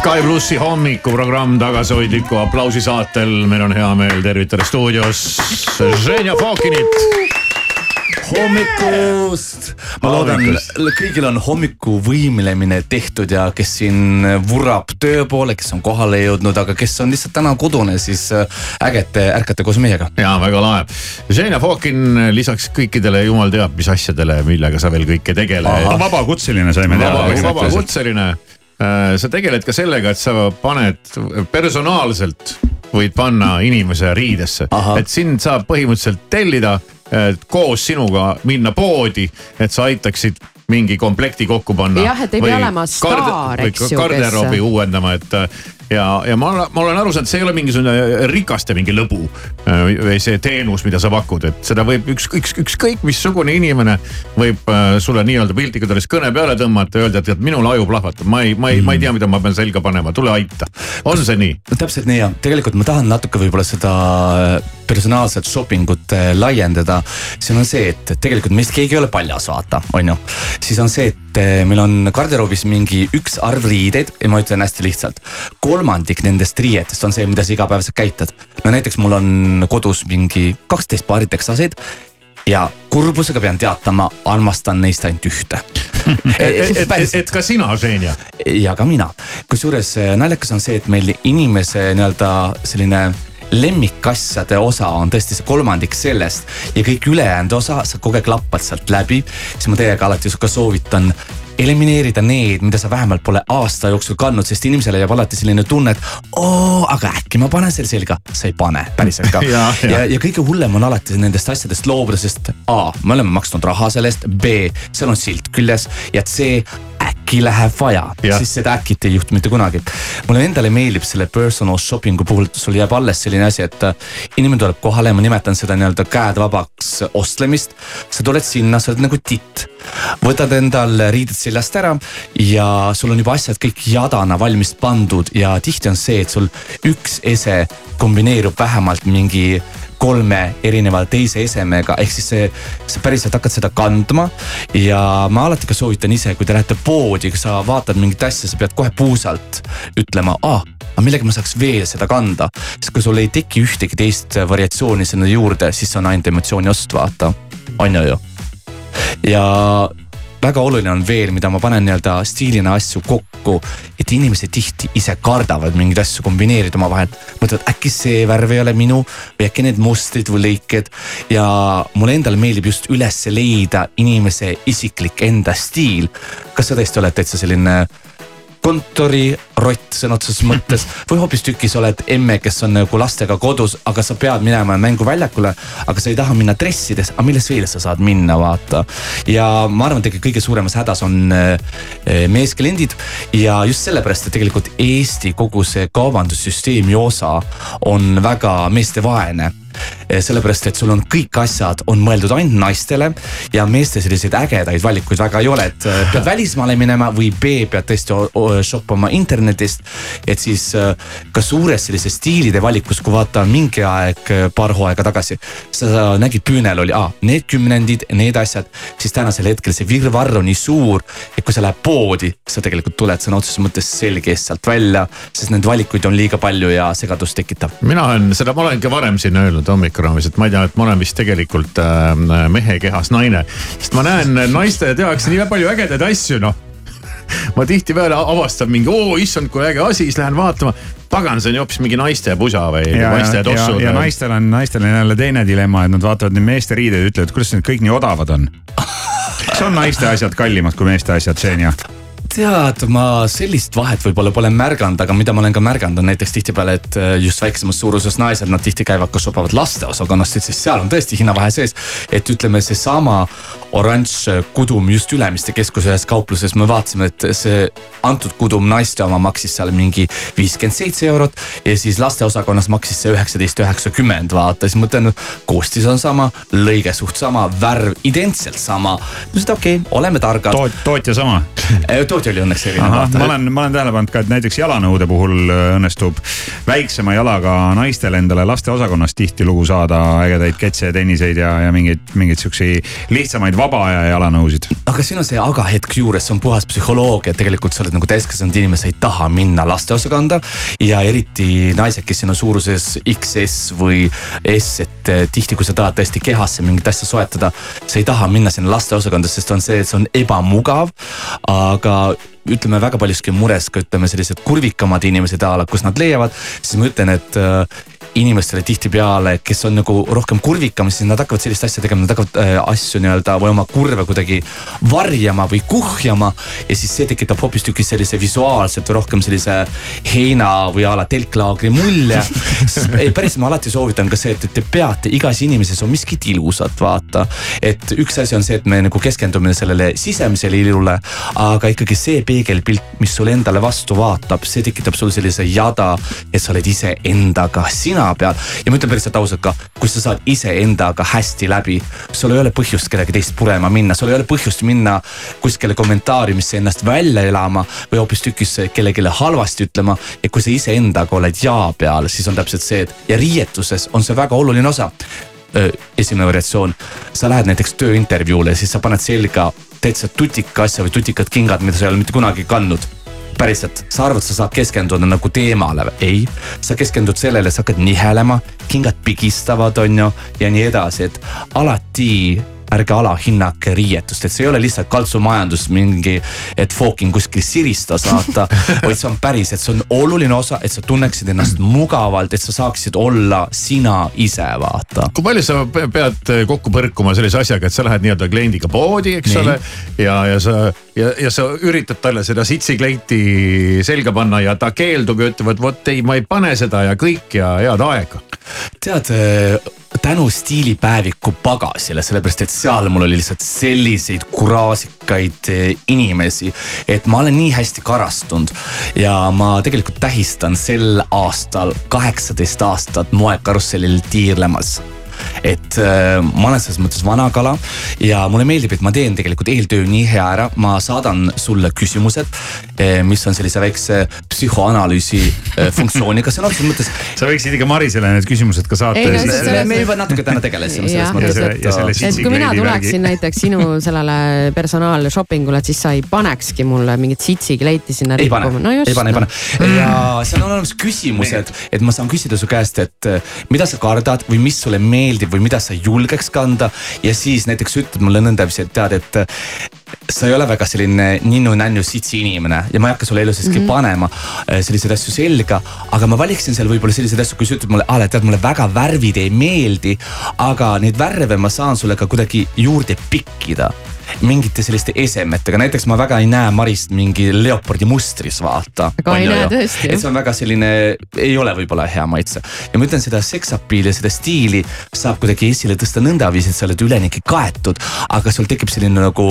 Sky plussi hommikuprogramm tagasihoidliku aplausi saatel. meil on hea meel tervitada stuudios Ženja Fokinit.
hommikust! ma loodan, kõigil on hommikuvõimlemine tehtud ja kes siin vurrab töö poole, kes on kohale jõudnud, aga kes on lihtsalt täna kodune, siis äh, äge, et te ärkate koos meiega.
ja väga lahe. Ženja Fokin lisaks kõikidele jumal teab mis asjadele, millega sa veel kõike tegeled.
vabakutseline saime teada.
vabakutseline Äh, sa tegeled ka sellega, et sa paned personaalselt võid panna inimese riidesse, et sind saab põhimõtteliselt tellida, koos sinuga minna poodi, et sa aitaksid mingi komplekti kokku panna.
jah, et ei pea olema staar, eks ju.
garderoobi uuendama, et ja, ja ma, ma olen aru saanud, see ei ole mingisugune rikaste mingi lõbu äh, või see teenus, mida sa pakud, et seda võib üks, üks, ükskõik missugune inimene võib äh, sulle nii-öelda piltlikult öeldes kõne peale tõmmata ja öelda, et minul aju plahvatab, ma ei, ma ei mm., ma ei tea, mida ma pean selga panema, tule aita. on see nii?
täpselt nii ja tegelikult ma tahan natuke võib-olla seda personaalset shopping ut laiendada. siin on see, et tegelikult meist keegi ei ole paljas, vaata, on ju. siis on see, et eh, meil on garderoobis mingi üks arv riideid ja ma ütlen hästi lihtsalt. kolmandik nendest riietest on see, mida sa igapäevaselt käitad. no näiteks mul on kodus mingi kaksteist paari teksaseid ja kurbusega pean teatama, armastan neist ainult ühte
et, et, et, et ka sina, Ženja.
ja ka mina, kusjuures eh, naljakas on see, et meil inimese nii-öelda selline lemmikasjade osa on tõesti see kolmandik sellest ja kõik ülejäänud osa, sa kogu aeg lappad sealt läbi. siis ma teiega alati ka soovitan elimineerida need, mida sa vähemalt pole aasta jooksul kandnud, sest inimesele jääb alati selline tunne, et oo, aga äkki ma panen selle selga. sa ei pane, päriselt ka ja, ja. ja, ja kõige hullem on alati nendest asjadest loobuda, sest A, me oleme maksnud raha selle eest, B, seal on silt küljes ja C äkki läheb vaja, siis seda äkit ei juhtu mitte kunagi. mulle endale meeldib selle personal shopping'u puhul, sul jääb alles selline asi, et äh, inimene tuleb kohale, ma nimetan seda nii-öelda käed vabaks ostlemist. sa tuled sinna, sa oled nagu titt, võtad endal riided seljast ära ja sul on juba asjad kõik jadana valmis pandud ja tihti on see, et sul üks ese kombineerub vähemalt mingi kolme erineva teise esemega, ehk siis see, sa päriselt hakkad seda kandma. ja ma alati ka soovitan ise, kui te lähete poodi, kui sa vaatad mingit asja, sa pead kohe puusalt ütlema, aa aga millega ma saaks veel seda kanda. sest kui sul ei teki ühtegi teist variatsiooni sinna juurde, siis see on ainult emotsiooni ost, vaata, on ju ju. ja väga oluline on veel, mida ma panen nii-öelda stiilina asju kokku, et inimesed tihti ise kardavad mingeid asju kombineerida omavahel. mõtlevad, äkki see värv ei ole minu või äkki need mustrid või lõiked. ja mulle endale meeldib just üles leida inimese isiklik enda stiil. kas sa tõesti oled täitsa selline kontorirott sõna otseses mõttes või hoopistükkis oled emme, kes on nagu lastega kodus, aga sa pead minema mänguväljakule. aga sa ei taha minna dressides, aga milles veel sa saad minna, vaata. ja ma arvan, et kõige suuremas hädas on äh, meeskliendid ja just sellepärast, et tegelikult Eesti kogu see kaubandussüsteemi osa on väga meestevaene sellepärast, et sul on kõik asjad on mõeldud ainult naistele ja meeste selliseid ägedaid valikuid väga ei ole, et äh, pead välismaale minema või B pead tõesti shoppama internetist. et siis äh, ka suures sellises stiilide valikus, kui vaata mingi aeg, paar hooaega tagasi, sa nägid püünel oli ah, need kümnendid, need asjad, siis tänasel hetkel see virvarr on nii suur, et kui sa lähed poodi, sa tegelikult tuled sõna otseses mõttes selge eest sealt välja, sest neid valikuid on liiga palju ja segadust tekitab.
mina olen seda, ma olen ka varem siin öelnud hommikuraamis, et ma ei tea, et ma olen vist tegelikult äh, mehe kehas naine. sest ma näen naiste tehakse nii palju ägedaid asju, noh ma tihtipeale avastan mingi, oo issand, kui äge asi, siis lähen vaatama. pagan, see on ju hoopis mingi naiste pusa või
ja,
naiste tossud.
ja naistel on, naistel on jälle teine dilemma, et nad vaatavad neid meeste riideid ja ütlevad, kuidas need kõik nii odavad on. kas on naiste asjad kallimad kui meeste asjad, Xenia?
Tead, ma sellist vahet võib-olla pole märganud, aga mida ma olen ka märganud, on näiteks tihtipeale, et äh, just väiksemas suuruses naised, nad tihti käivad ka shopavad lasteosakonnast, et siis seal on tõesti hinnavahe sees. et ütleme, seesama oranž kudum just Ülemiste keskuse ühes kaupluses, me vaatasime, et see antud kudum naiste oma maksis seal mingi viiskümmend seitse eurot ja siis lasteosakonnas maksis see üheksateist, üheksakümmend, vaata, siis mõtlen, koostis on sama, lõige suht sama, värv identselt sama. ma ütlesin, et okei okay,, oleme targad
Toot,. tootja sama
tootja oli õnneks erinev.
ma olen, ma olen tähele pannud ka, et näiteks jalanõude puhul äh, õnnestub väiksema jalaga naistel endale lasteosakonnast tihtilugu saada ägedaid ketse, tenniseid ja, ja mingeid, mingeid siukseid lihtsamaid vaba aja jalanõusid.
aga siin on see aga hetk juures, see on puhas psühholoogia, tegelikult sa oled nagu täiskasvanud inimene, sa ei taha minna lasteosakonda. ja eriti naised, kes siin on suuruses XS või S, et äh, tihti, kui sa tahad tõesti kehasse mingit asja soetada, sa ei taha minna sinna lasteosakonda, sest on see, et see on ebamugav. aga ütleme väga paljuski mures ka ütleme sellised kurvikamad inimesed a la, kus nad leiavad, siis ma ütlen, et äh, inimestele tihtipeale, kes on nagu rohkem kurvikam, siis nad hakkavad sellist asja tegema, nad hakkavad äh, asju nii-öelda või oma kurve kuidagi varjama või kuhjama. ja siis see tekitab hoopistükkis sellise visuaalselt või rohkem sellise heina või a la telklaagri mulje ei, päris ma alati soovitan ka see, et, te peate, igas inimeses on miskit ilusat, vaata. et üks asi on see, et me nagu keskendume sellele sisemisele ilule, aga ikkagi see peegelpilt, mis sulle endale vastu vaatab, see tekitab sul sellise jada, et sa oled iseendaga sina nina peal. ja ma ütlen päriselt ausalt ka, kui sa saad iseendaga hästi läbi, sul ei ole põhjust kellegi teist purema minna, sul ei ole põhjust minna kuskile kommentaariumisse ennast välja elama või hoopistükkis kellelegi halvasti ütlema. et kui sa iseendaga oled jaa peal, siis on täpselt see, et ja riietuses on see väga oluline osa esimene variatsioon, sa lähed näiteks tööintervjuule, siis sa paned selga täitsa tutika asja või tutikad kingad, mida sa ei ole mitte kunagi kandnud päriselt, sa arvad, sa saad keskenduda nagu teemale, ei. sa keskendud sellele, sa hakkad nihelema, kingad pigistavad, on ju, ja nii edasi, et alati ärge alahinnake riietust, et see ei ole lihtsalt kaltsumajandus mingi, et Fawkin kuskil sirista saata vaid see on päris, et see on oluline osa, et sa tunneksid ennast mugavalt, et sa saaksid olla sina ise, vaata.
kui palju sa pead kokku põrkuma sellise asjaga, et sa lähed nii-öelda kliendiga poodi, eks Nii. ole. ja, ja sa, ja, ja sa üritad talle seda sitsikleiti selga panna ja ta keeldub ja ütleb, et vot ei, ma ei pane seda ja kõik ja head aega.
tead tänu stiilipäeviku pagasile, sellepärast et seal mul oli lihtsalt selliseid kuraasikaid eh, inimesi, et ma olen nii hästi karastunud. Ja ma tegelikult tähistan sel aastal kaheksateist aastat moekarussellil tiirlemas et äh, ma olen selles mõttes vana kala ja mulle meeldib, et ma teen tegelikult eeltöö nii hea ära, ma saadan sulle küsimused, äh, mis on sellise väikse psühhoanalüüsi äh, funktsiooniga sõna otseses mõttes.
sa võiksid ikka Marisele need küsimused ka saata.
ei no see, me juba natuke täna tegelesime selles mõttes,
et. et kui mina tuleksin näiteks sinu sellele personaal shopping ule, et siis sa ei panekski mulle mingit sitsikleiti sinna rippuma.
no just. ei pane, ei pane ja seal on olemas küsimused, et ma saan küsida su käest, et mida sa kardad või mis sulle meeldib meeldib või mida sa julgeks kanda. ja siis näiteks ütled mulle nõndaviisi, et tead, et sa ei ole väga selline ninnu-nännu sitsi inimene ja ma ei hakka sulle elu siiski mm -hmm. panema äh, selliseid asju selga. aga ma valiksin seal võib-olla selliseid asju, kui sa ütled mulle, Aale, tead mulle väga värvid ei meeldi. aga neid värve ma saan sulle ka kuidagi juurde pikkida mingite selliste esemetega, näiteks ma väga ei näe Marist mingi leopardi mustris, vaata.
aga ei näe tõesti.
et see on väga selline, ei ole võib-olla hea maitse. ja ma ütlen seda seksapiili, seda stiili saab kuidagi esile tõsta nõndaviisi, et sa oled üleniigi kaetud. aga sul tekib selline nagu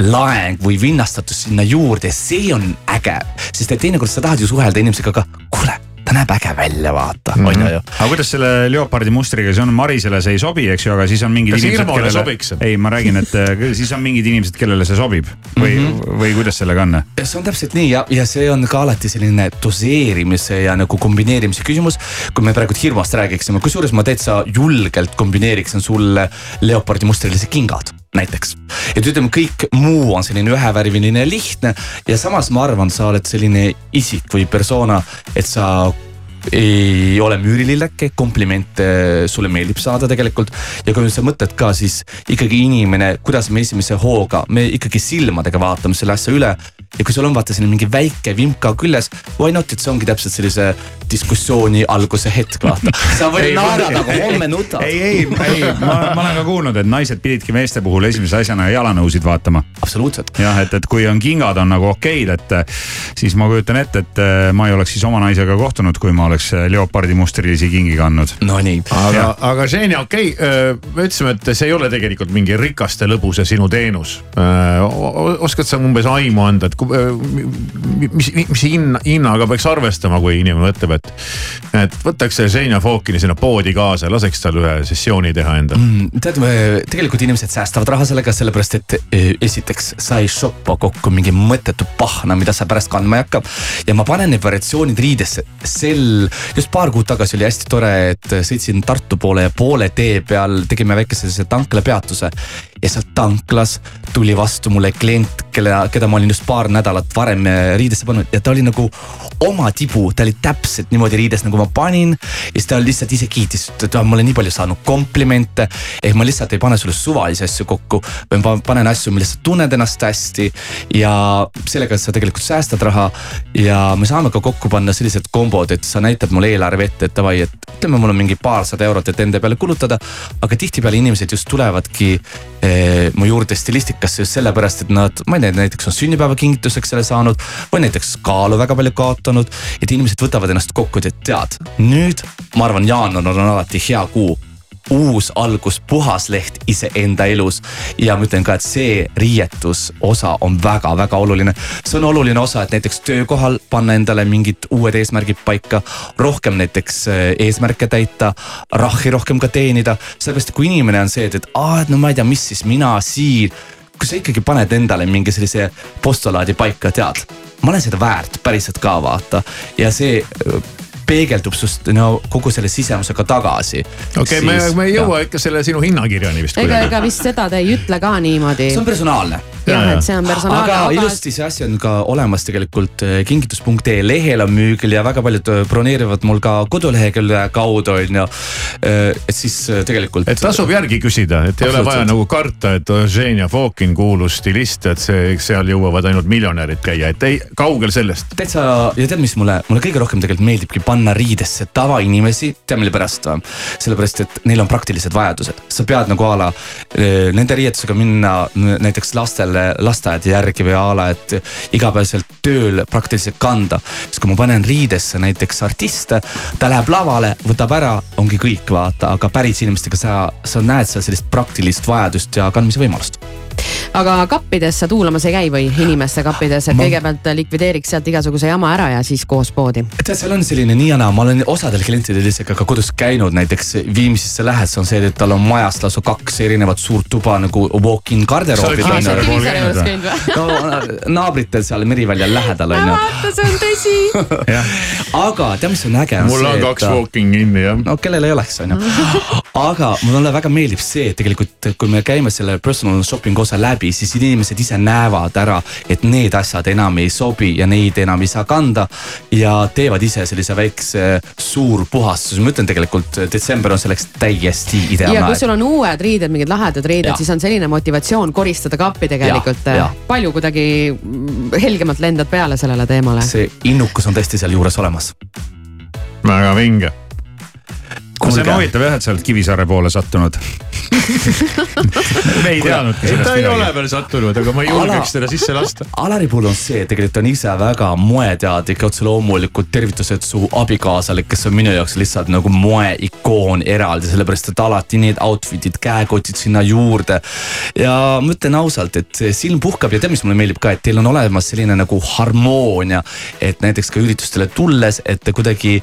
laeng või vinnastatus sinna juurde, see on äge. sest et teinekord sa tahad ju suhelda inimesega, aga kuule ta näeb äge välja, vaata
Mhm.
on ju ju.
aga kuidas selle leopardi mustriga, see on Marisele see ei sobi, eks ju, aga siis on mingid
Kas
inimesed,
Irmole
kellele
sobiks?
ei, ma räägin, et äh, siis on mingid inimesed, kellele see sobib või mm. -hmm. või kuidas sellega on?
see on täpselt nii ja, ja see on ka alati selline doseerimise ja nagu kombineerimise küsimus. kui me praegu hirmust räägiksime, kusjuures ma täitsa julgelt kombineeriksin sulle leopardi mustrilised kingad näiteks. et ütleme, kõik muu on selline ühevärviline lihtne ja samas ma arvan, sa oled selline isik või persona, et sa ei ole müürililleke, komplimente sulle meeldib saada tegelikult. ja kui sa mõtled ka, siis ikkagi inimene, kuidas me esimese hooga, me ikkagi silmadega vaatame selle asja üle. ja kui sul on vaata selline mingi väike vimka küljes, why not, et see ongi täpselt sellise diskussiooni alguse hetk, vaata. sa võid naerada, aga homme nutad.
ei, ei, ei, ma, ma olen ka kuulnud, et naised pididki meeste puhul esimese asjana jalanõusid vaatama.
absoluutselt.
jah, et, et kui on kingad on nagu okeid, et siis ma kujutan ette, et äh, ma ei oleks siis oma naisega kohtunud, kui ma oleks äh, leopardi mustrilisi kingi kandnud.
Nonii.
aga, aga Ženja, okei okay,, me ütlesime, et see ei ole tegelikult mingi rikaste lõbuse sinu teenus. oskad sa umbes aimu anda, et kui, mis, mis hinna, hinnaga peaks arvestama, kui inimene mõtleb, et, et võtaks selle Ženja Fokini sinna poodi kaasa ja laseks tal ühe sessiooni teha endale
mm,? tead, tegelikult inimesed säästavad raha sellega, sellepärast et esiteks sa ei shoppa kokku mingi mõttetu pahna, mida sa pärast kandma ei hakka. ja ma panen need variatsioonid riidesse, sel, just paar kuud tagasi oli hästi tore, et sõitsin Tartu poole ja poole tee peal tegime väikese sellise tanklapeatuse. Ja sealt tanklas tuli vastu mulle klient, kelle, keda ma olin just paar nädalat varem eh, riidesse pannud ja ta oli nagu oma tibu, ta oli täpselt niimoodi riides, nagu ma panin. ja siis ta lihtsalt ise kiitis, et ma olen nii palju saanud komplimente. ehk ma lihtsalt ei pane sulle suvalisi asju kokku, vaid ma panen asju, milles sa tunned ennast hästi. ja sellega sa tegelikult säästad raha ja me saame ka kokku panna sellised kombod, et sa näitad mulle eelarve ette, et davai, et ütleme, mul on mingi paarsada eurot, et enda peale kulutada. aga tihtipeale inimesed just tulevadki mu juurde stilistikasse just sellepärast, et nad, ma ei tea, näiteks on sünnipäevakingituseks selle saanud või näiteks kaalu väga palju kaotanud. et inimesed võtavad ennast kokku, et tead, nüüd ma arvan, jaanuar on alati hea kuu uus algus, puhas leht iseenda elus. ja ma ütlen ka, et see riietusosa on väga-väga oluline. see on oluline osa, et näiteks töökohal panna endale mingid uued eesmärgid paika. rohkem näiteks eh, eesmärke täita, rahhi rohkem ka teenida. sellepärast, et kui inimene on see, et, et aa, et no ma ei tea, mis siis mina siin. kui sa ikkagi paned endale mingi sellise postulaadi paika, tead, ma olen seda väärt päriselt ka vaata ja see peegeldub sust no kogu selle sisemusega tagasi.
okei okay, siis..., me, me ei jõua ja. ikka selle sinu hinnakirjani vist.
ega, ega vist seda te ei ütle ka niimoodi.
see on personaalne.
jah, et see on personaalne.
aga, aga ilusti see asi on ka olemas tegelikult eh, kingitus.ee lehel on müügil ja väga paljud eh, broneerivad mul ka kodulehekülje kaudu on ju. et siis eh, tegelikult.
et tasub järgi küsida, et ei ole vaja nagu karta, et Ženja Fokin kuulus stilist, et see, seal jõuavad ainult miljonärid käia, et ei, kaugel sellest.
täitsa ja tead, mis mulle, mulle kõige rohkem tegelikult meeldibki panna riidesse tavainimesi, tead mille pärast või? sellepärast, et neil on praktilised vajadused, sa pead nagu a la nende riietusega minna näiteks lastele lasteaeda järgi või a la, et igapäevaselt tööl praktiliselt kanda. siis kui ma panen riidesse näiteks artiste, ta läheb lavale, võtab ära, ongi kõik, vaata, aga päris inimestega sa, sa näed seal sellist praktilist vajadust ja kandmise võimalust
aga kappides sa tuulamas ei käi või inimeste kappides, et ma... kõigepealt likvideeriks sealt igasuguse jama ära ja siis koos poodi?
tead, seal on selline nii ja naa, ma olen osadel klientidel isegi ka kodus käinud, näiteks Viimsisse lähed, see on see, et tal on majas lausa kaks erinevat suurt tuba nagu walk-in garderoobid no naabritel seal Meriväljal lähedal on ju.
vaata, see on tõsi
aga tead, mis on äge?
mul on kaks walk-in kinni jah.
no kellel ei oleks, on ju. aga mulle väga meeldib see, et tegelikult kui me käime selle personal shopping'u osa läbi, siis inimesed ise näevad ära, et need asjad enam ei sobi ja neid enam ei saa kanda. ja teevad ise sellise väikse suurpuhastuse, ma ütlen tegelikult detsember on selleks täiesti ideaalne
aeg. ja kui sul on uued riided, mingid lahedad riided, siis on selline motivatsioon koristada kappi tegelikult. palju kuidagi helgemalt lendad peale sellele teemale.
see innukus on tõesti sealjuures olemas.
väga vinge
see on huvitav jah, et sa oled Kivisaare poole sattunud me ei teadnudki sellest
ta ei
midagi.
ole veel sattunud, aga ma ei julgeks teda sisse lasta.
Alari puhul on see, et tegelikult on ise väga moeteadlik ja otse loomulikult tervitused su abikaasale, kes on minu jaoks lihtsalt nagu moeikoon eraldi, sellepärast et alati need outfit'id, käekotid sinna juurde. ja ma ütlen ausalt, et see silm puhkab ja tead, mis mulle meeldib ka, et teil on olemas selline nagu harmoonia, et näiteks ka üritustele tulles, et te kuidagi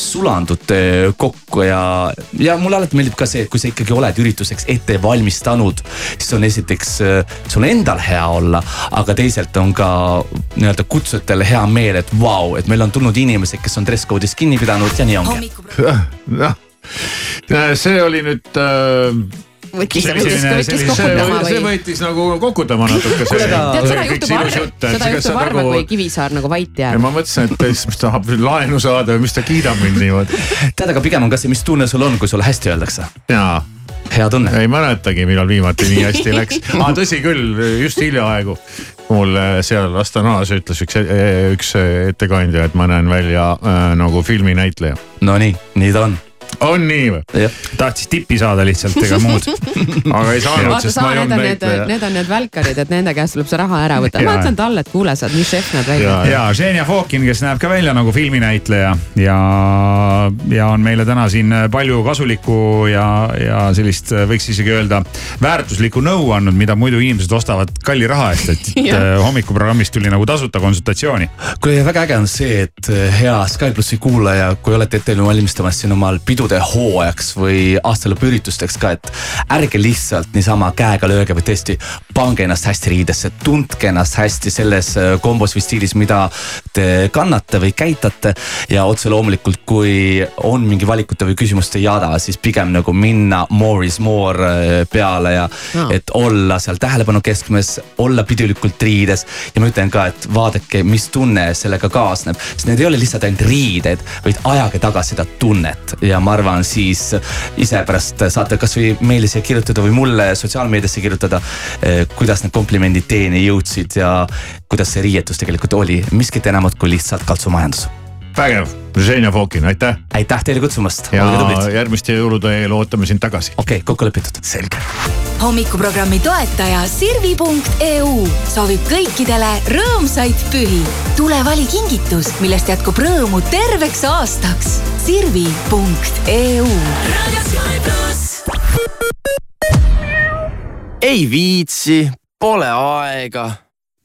sulandute kokku ja, ja mulle alati meeldib ka see, et kui sa ikkagi oled ürituseks ette valmistanud, siis on esiteks äh, sul endal hea olla, aga teisalt on ka nii-öelda kutsujatel hea meel, et vau, et meil on tulnud inimesed, kes on dress code'ist kinni pidanud ja nii ongi.
noh, see oli nüüd äh,
võttis,
see,
võttis, võttis
see, võttis nagu kokutama natuke.
tead, seda juhtub harva, seda juhtub harva, kui Kivisaar nagu vait
ja
jääb.
ma mõtlesin, et siis mis tahab laenu saada või mis ta kiidab mind niimoodi.
tead, aga pigem on ka see, mis tunne sul on, kui sulle hästi öeldakse.
jaa.
hea tunne.
ei mäletagi, millal viimati nii hästi läks ah,. tõsi küll, just hiljaaegu mul äh, seal Astanas ütles üks, üks ettekandja, et ma näen välja äh, nagu filminäitleja.
Nonii, nii ta on.
On nii või?
tahtis tippi saada lihtsalt ega muud.
aga ei saanud, sest
sa,
ma ei olnud
on need, on need välkarid, et nende käest tuleb see raha ära võtta. ma
Jaa.
ütlen talle, et kuule, sa oled nii šef näed välja.
ja Ženja Fokin, kes näeb ka välja nagu filminäitleja ja, ja on meile täna siin palju kasulikku ja, ja sellist võiks isegi öelda väärtuslikku nõu andnud, mida muidu inimesed ostavad kalli raha eest, et
Jah.
äh, hommikuprogrammist tuli nagu tasuta konsultatsiooni.
kuule, väga äge on see, et eh, hea Sky plussi kuulaja, kui olete ette valmistamas siin omal pidude hooajaks või aastalõpuüritusteks ka, et ärge lihtsalt niisama käega lööge, vaid tõesti pange ennast hästi riidesse, tundke ennast hästi selles eh, kombos või stiilis, mida te kannate või käitate. ja otse loomulikult, kui on mingi valikute või küsimuste jada, siis pigem nagu minna more is more eh, peale ja
Aa.
et olla seal tähelepanu keskmes, olla pidulikult riides ja ma ütlen ka, et vaadake, mis tunne sellega kaasneb, sest need ei ole lihtsalt ainult riided, vaid ajage taga seda tunnet ja ma arvan, siis ise pärast saate kasvõi meile siia kirjutada või mulle sotsiaalmeediasse kirjutada, kuidas need komplimendid teieni jõudsid ja kuidas see riietus tegelikult oli, miskit enamat kui lihtsalt kaltsumajandus.
vägev, Ženja Fokin, aitäh.
aitäh teile kutsumast.
ja järgmiste jõulude eel ootame sind tagasi.
okei okay,, kokku lepitud.
selge.
hommikuprogrammi toetaja Sirvi.eu soovib kõikidele rõõmsaid pühi. tule vali kingitus, millest jätkub rõõmu terveks aastaks. Sirvi.eu.
ei viitsi, pole aega.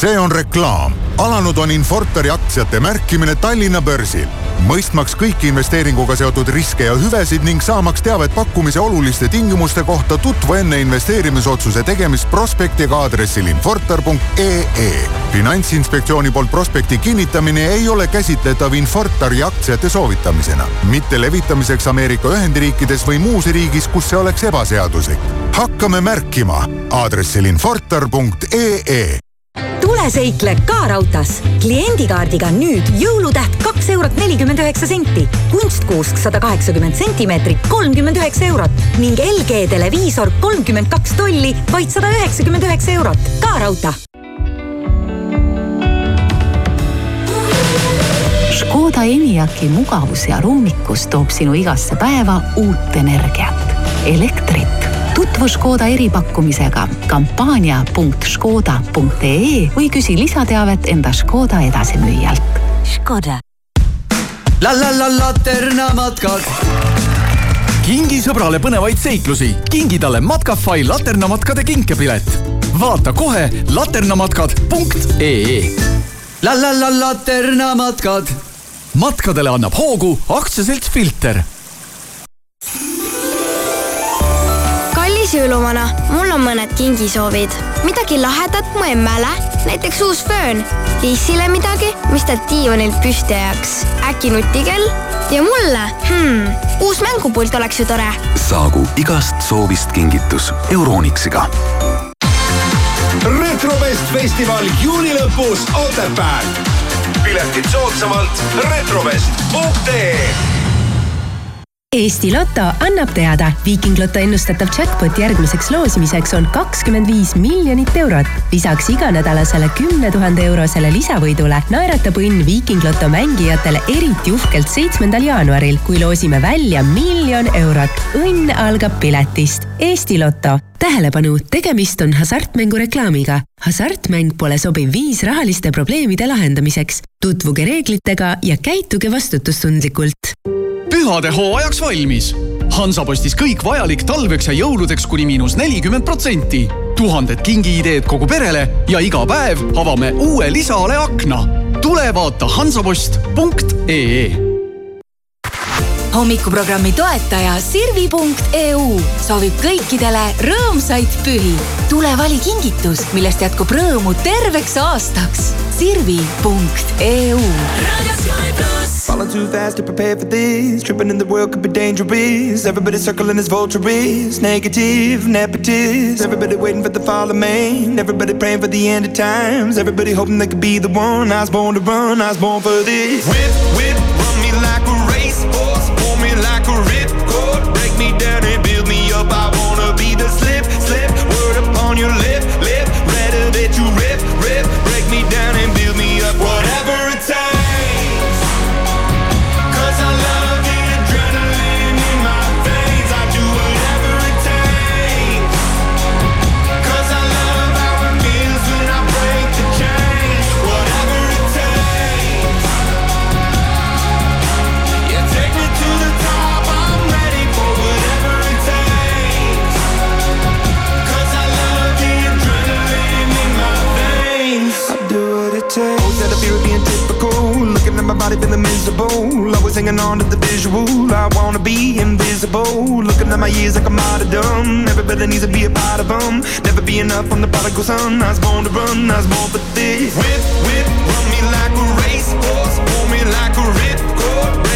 see on reklaam. alanud on Infortari aktsiate märkimine Tallinna börsil. mõistmaks kõiki investeeringuga seotud riske ja hüvesid ning saamaks teavet pakkumise oluliste tingimuste kohta, tutvu enne investeerimisotsuse tegemist prospektiga aadressil infortar.ee. finantsinspektsiooni poolt prospekti kinnitamine ei ole käsitletav Infortari aktsiate soovitamisena, mitte levitamiseks Ameerika Ühendriikides või muus riigis, kus see oleks ebaseaduslik. hakkame märkima aadressil infortar.ee
tule seikle ka raudtees. kliendikaardiga nüüd jõulutäht kaks eurot nelikümmend üheksa senti, kunstkuusk sada kaheksakümmend sentimeetrit, kolmkümmend üheksa eurot ning LG televiisor kolmkümmend kaks tolli, vaid sada üheksakümmend üheksa eurot. ka raudtee.
Škoda Enyaqi mugavus ja rummikus toob sinu igasse päeva uut energiat, elektrit. Tutvu Škoda eripakkumisega kampaania.škoda.ee või küsi lisateavet enda Škoda edasimüüjalt.
Škoda.
la la la laternamatkad. kingi sõbrale põnevaid seiklusi, kingi talle Matkafai laternamatkade kinkepilet. vaata kohe laternamatkad.ee. la la la laternamatkad. matkadele annab hoogu aktsiaselts Filter
kallis jõuluvana, mul on mõned kingisoovid. midagi lahedat mu emmele, näiteks uus föön. Liisile midagi, mis ta diivanilt püsti ajaks. äkki nutikell? ja mulle hmm,, uus mängupult oleks ju tore.
saagu igast soovist kingitus Euronixiga
retrofest festival juuni lõpus Otepääl. piletid soodsamalt retrovest.ee
Eesti Loto annab teada, Viiking Loto ennustatav jackpot järgmiseks loosimiseks on kakskümmend viis miljonit eurot. lisaks iganädalasele kümne tuhande eurosele lisavõidule naeratab õnn Viiking Loto mängijatele eriti uhkelt seitsmendal jaanuaril, kui loosime välja miljon eurot. õnn algab piletist. Eesti Loto tähelepanu, tegemist on hasartmängureklaamiga. hasartmäng pole sobiv viis rahaliste probleemide lahendamiseks. tutvuge reeglitega ja käituge vastutustundlikult
pühade hooajaks valmis. Hansapostis kõik vajalik talveks ja jõuludeks kuni miinus nelikümmend protsenti. tuhanded kingiideed kogu perele ja iga päev avame uue lisaale akna. tule vaata hansapost.ee
hommikuprogrammi toetaja Sirvi.eu soovib kõikidele rõõmsaid pühi. tule vali kingitus, millest jätkub rõõmu terveks aastaks. Sirvi.eu.
Fast to prepare for this. Tripping in the world could be dangerous. Everybody circling as vultures. Negative, nepotist. Everybody waiting for the fall of man. Everybody praying for the end of times. Everybody hoping they could be the one. I was born to run. I was born for this. Whip, whip, run me like a. Pull me like a ripcord. Break me down and build me up. I wanna be the slip, slip. Word upon your lip, lip. Rather that you rip. Body feeling miserable. Always hanging on to the visual. I wanna be invisible. Looking at my years like I'm out of dumb. Everybody needs to be a part of them. Never be enough. I'm the prodigal son. I was born to run. I was born for this. Whip, whip, run me like a racehorse. Pull me like a ripcord.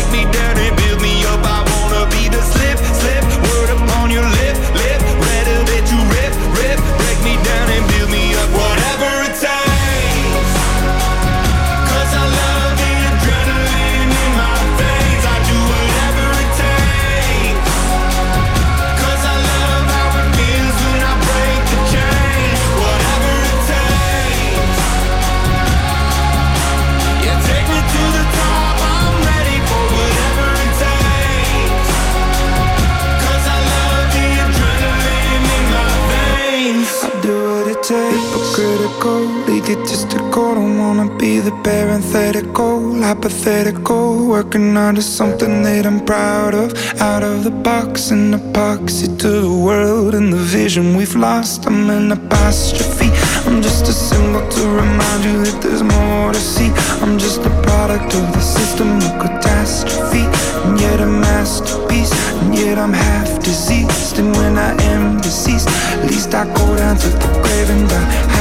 Critical, egotistical. Don't wanna be the parenthetical, hypothetical. Working onto something that I'm proud of. Out of the box, an epoxy to the world and the vision we've lost. I'm an apostrophe. I'm just a symbol to remind you that there's more to see. I'm just a product of the system of catastrophe. And yet a masterpiece, and yet I'm half diseased. And when I am deceased, at least I go down to the grave and die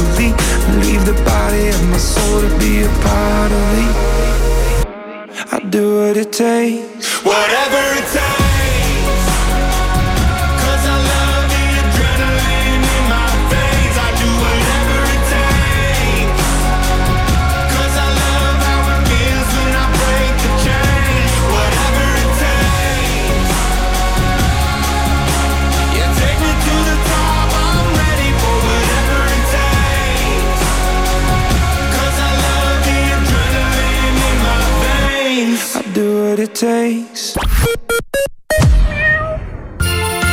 happily. Leave the body of my soul to be a part of me. I do what it takes, whatever it takes. What it takes.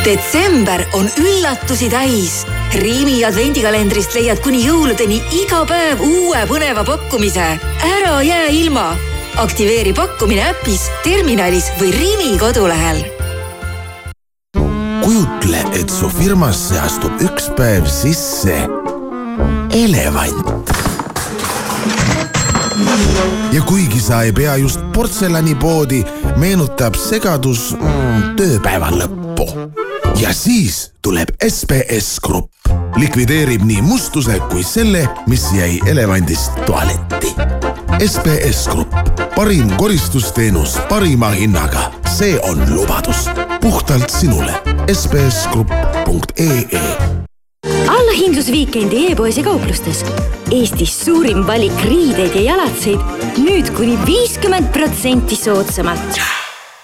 detsember on üllatusi täis. Riimi advendikalendrist leiad kuni jõuludeni iga päev uue põneva pakkumise. ära jää ilma. aktiveeri pakkumine äpis, terminalis või Riimi kodulehel.
kujutle, et su firmasse astub üks päev sisse elevant. Ja kuigi sa ei pea just portselanipoodi, meenutab segadus mm, tööpäeva lõppu. ja siis tuleb SBS Grupp, likvideerib nii mustuse kui selle, mis jäi elevandist tualetti. SBS Grupp, parim koristusteenus parima hinnaga, see on lubadus puhtalt sinule. sbsgrupp.ee
allahindlusviikendi e-poes ja kauplustes. Eestis suurim valik riideid ja jalatseid nüüd kuni viiskümmend protsenti soodsamalt.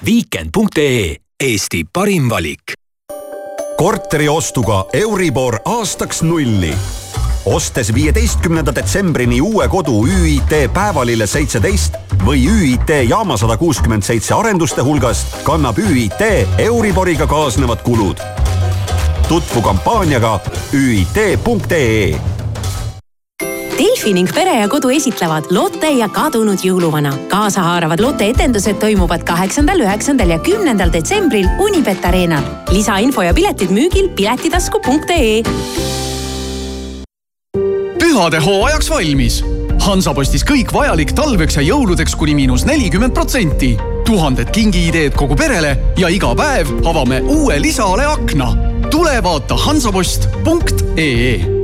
Weekend.ee, Eesti parim valik
korteri ostuga Euribor aastaks nulli. ostes viieteistkümnenda detsembrini uue kodu ÜIT Päevalille seitseteist või ÜIT Jaama sada kuuskümmend seitse arenduste hulgast, kannab ÜIT Euriboriga kaasnevad kulud. tutvu kampaaniaga üit.ee
Delfi ning Pere ja Kodu esitlevad Lotte ja kadunud jõuluvana. kaasahaaravad Lotte etendused toimuvad kaheksandal, üheksandal ja kümnendal detsembril Unibet Arenal. lisainfo ja piletid müügil piletitasku.ee.
pühade hooajaks valmis. Hansapostis kõik vajalik talveks ja jõuludeks kuni miinus nelikümmend protsenti. tuhanded kingiideed kogu perele ja iga päev avame uue lisaale akna. tule vaata hansapost.ee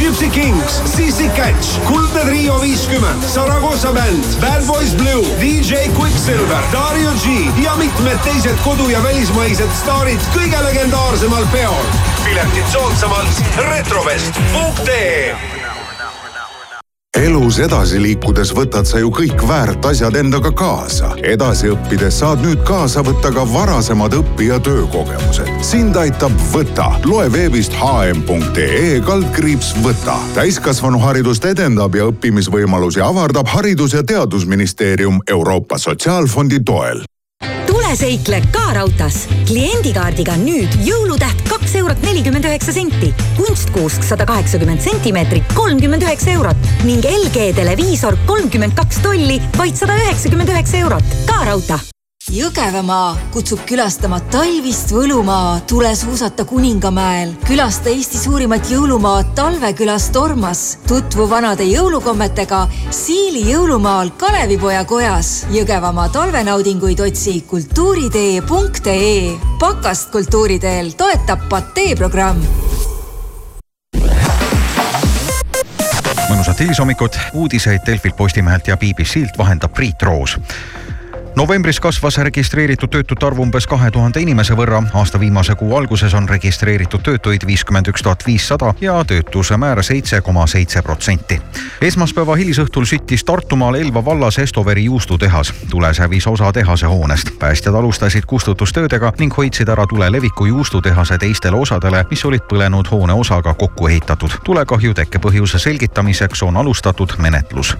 Gypsy Kings, CC Catch, Kuldne Trio viiskümmend, Saragossa bänd, Bad Boys Blue, DJ Quicksilver, Dario G ja mitmed teised kodu- ja välismaised staarid kõige legendaarsemal peol. piletid soodsamalt retrovest.ee
elus edasi liikudes võtad sa ju kõik väärt asjad endaga kaasa. edasi õppides saad nüüd kaasa võtta ka varasemad õpi- ja töökogemused. sind aitab Võta. loe veebist hm.ee kaldkriips Võta. täiskasvanuharidust edendab ja õppimisvõimalusi avardab Haridus- ja Teadusministeerium Euroopa Sotsiaalfondi toel
tule seikle ka raudtees. kliendikaardiga nüüd jõulutäht eurot nelikümmend üheksa senti, kunstkuusk sada kaheksakümmend sentimeetrit, kolmkümmend üheksa eurot ning LG televiisor kolmkümmend kaks tolli, vaid sada üheksakümmend üheksa eurot. ka raudtee Jõgevamaa kutsub külastama talvist võlumaa, tule suusata Kuningamäel, külasta Eesti suurimat jõulumaad Talvekülas Tormas, tutvu vanade jõulukommetega Siili jõulumaal Kalevipoja kojas. Jõgevamaa talvenaudinguid otsi kultuuritee.ee. pakast kultuuriteel toetab Patee programm
mõnusat hilishommikut, uudiseid Delfilt, Postimehelt ja BBC-lt vahendab Priit Roos novembris kasvas registreeritud töötute arv umbes kahe tuhande inimese võrra. aasta viimase kuu alguses on registreeritud töötuid viiskümmend üks tuhat viissada ja töötuse määr seitse koma seitse protsenti. esmaspäeva hilisõhtul süttis Tartumaal Elva vallas Estoveri juustutehas. tules hävis osa tehase hoonest. päästjad alustasid kustutustöödega ning hoidsid ära tule leviku juustutehase teistele osadele, mis olid põlenud hoone osaga kokku ehitatud. tulekahju tekkepõhjuse selgitamiseks on alustatud menetlus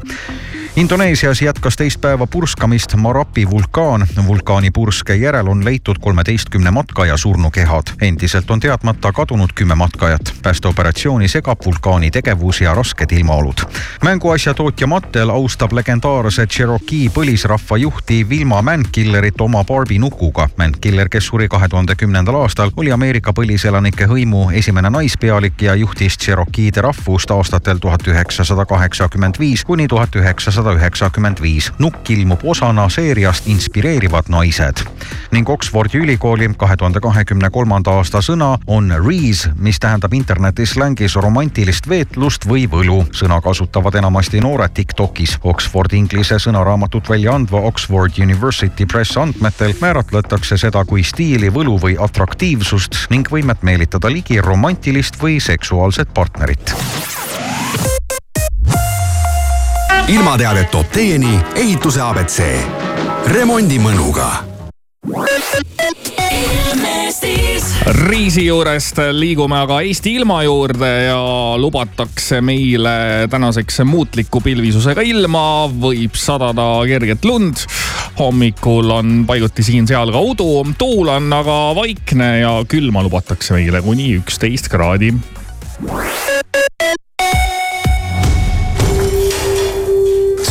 Indoneesias jätkas teist päeva purskamist Marapi vulkaan. vulkaani purske järel on leitud kolmeteistkümne matkaja surnukehad. endiselt on teadmata kadunud kümme matkajat. päästeoperatsiooni segab vulkaani tegevus ja rasked ilmaolud. mänguasjatootja Mattel austab legendaarse Cherokee põlisrahva juhti Vilma Mankillerit oma Barbi nukuga. Mankiller, kes suri kahe tuhande kümnendal aastal, oli Ameerika põliselanike hõimu esimene naispealik ja juhtis Cherokee'de rahvust aastatel tuhat üheksasada kaheksakümmend viis kuni tuhat üheksasada sada üheksakümmend viis. nukk ilmub osana seeriast Inspireerivad naised ning Oxfordi ülikooli kahe tuhande kahekümne kolmanda aasta sõna on reese, mis tähendab internetislängis romantilist veetlust või võlu. sõna kasutavad enamasti noored Tiktokis. Oxford Inglise sõnaraamatut välja andva Oxford University Press andmetel määratletakse seda kui stiili, võlu või atraktiivsust ning võimet meelitada ligi romantilist või seksuaalset partnerit
ilmateadet toob teieni ehituse abc. remondi mõnuga
Riisi juurest liigume aga Eesti ilma juurde ja lubatakse meile tänaseks muutliku pilvisusega ilma, võib sadada kerget lund. hommikul on paiguti siin-seal ka udu, tuul on aga vaikne ja külma lubatakse meile kuni üksteist kraadi.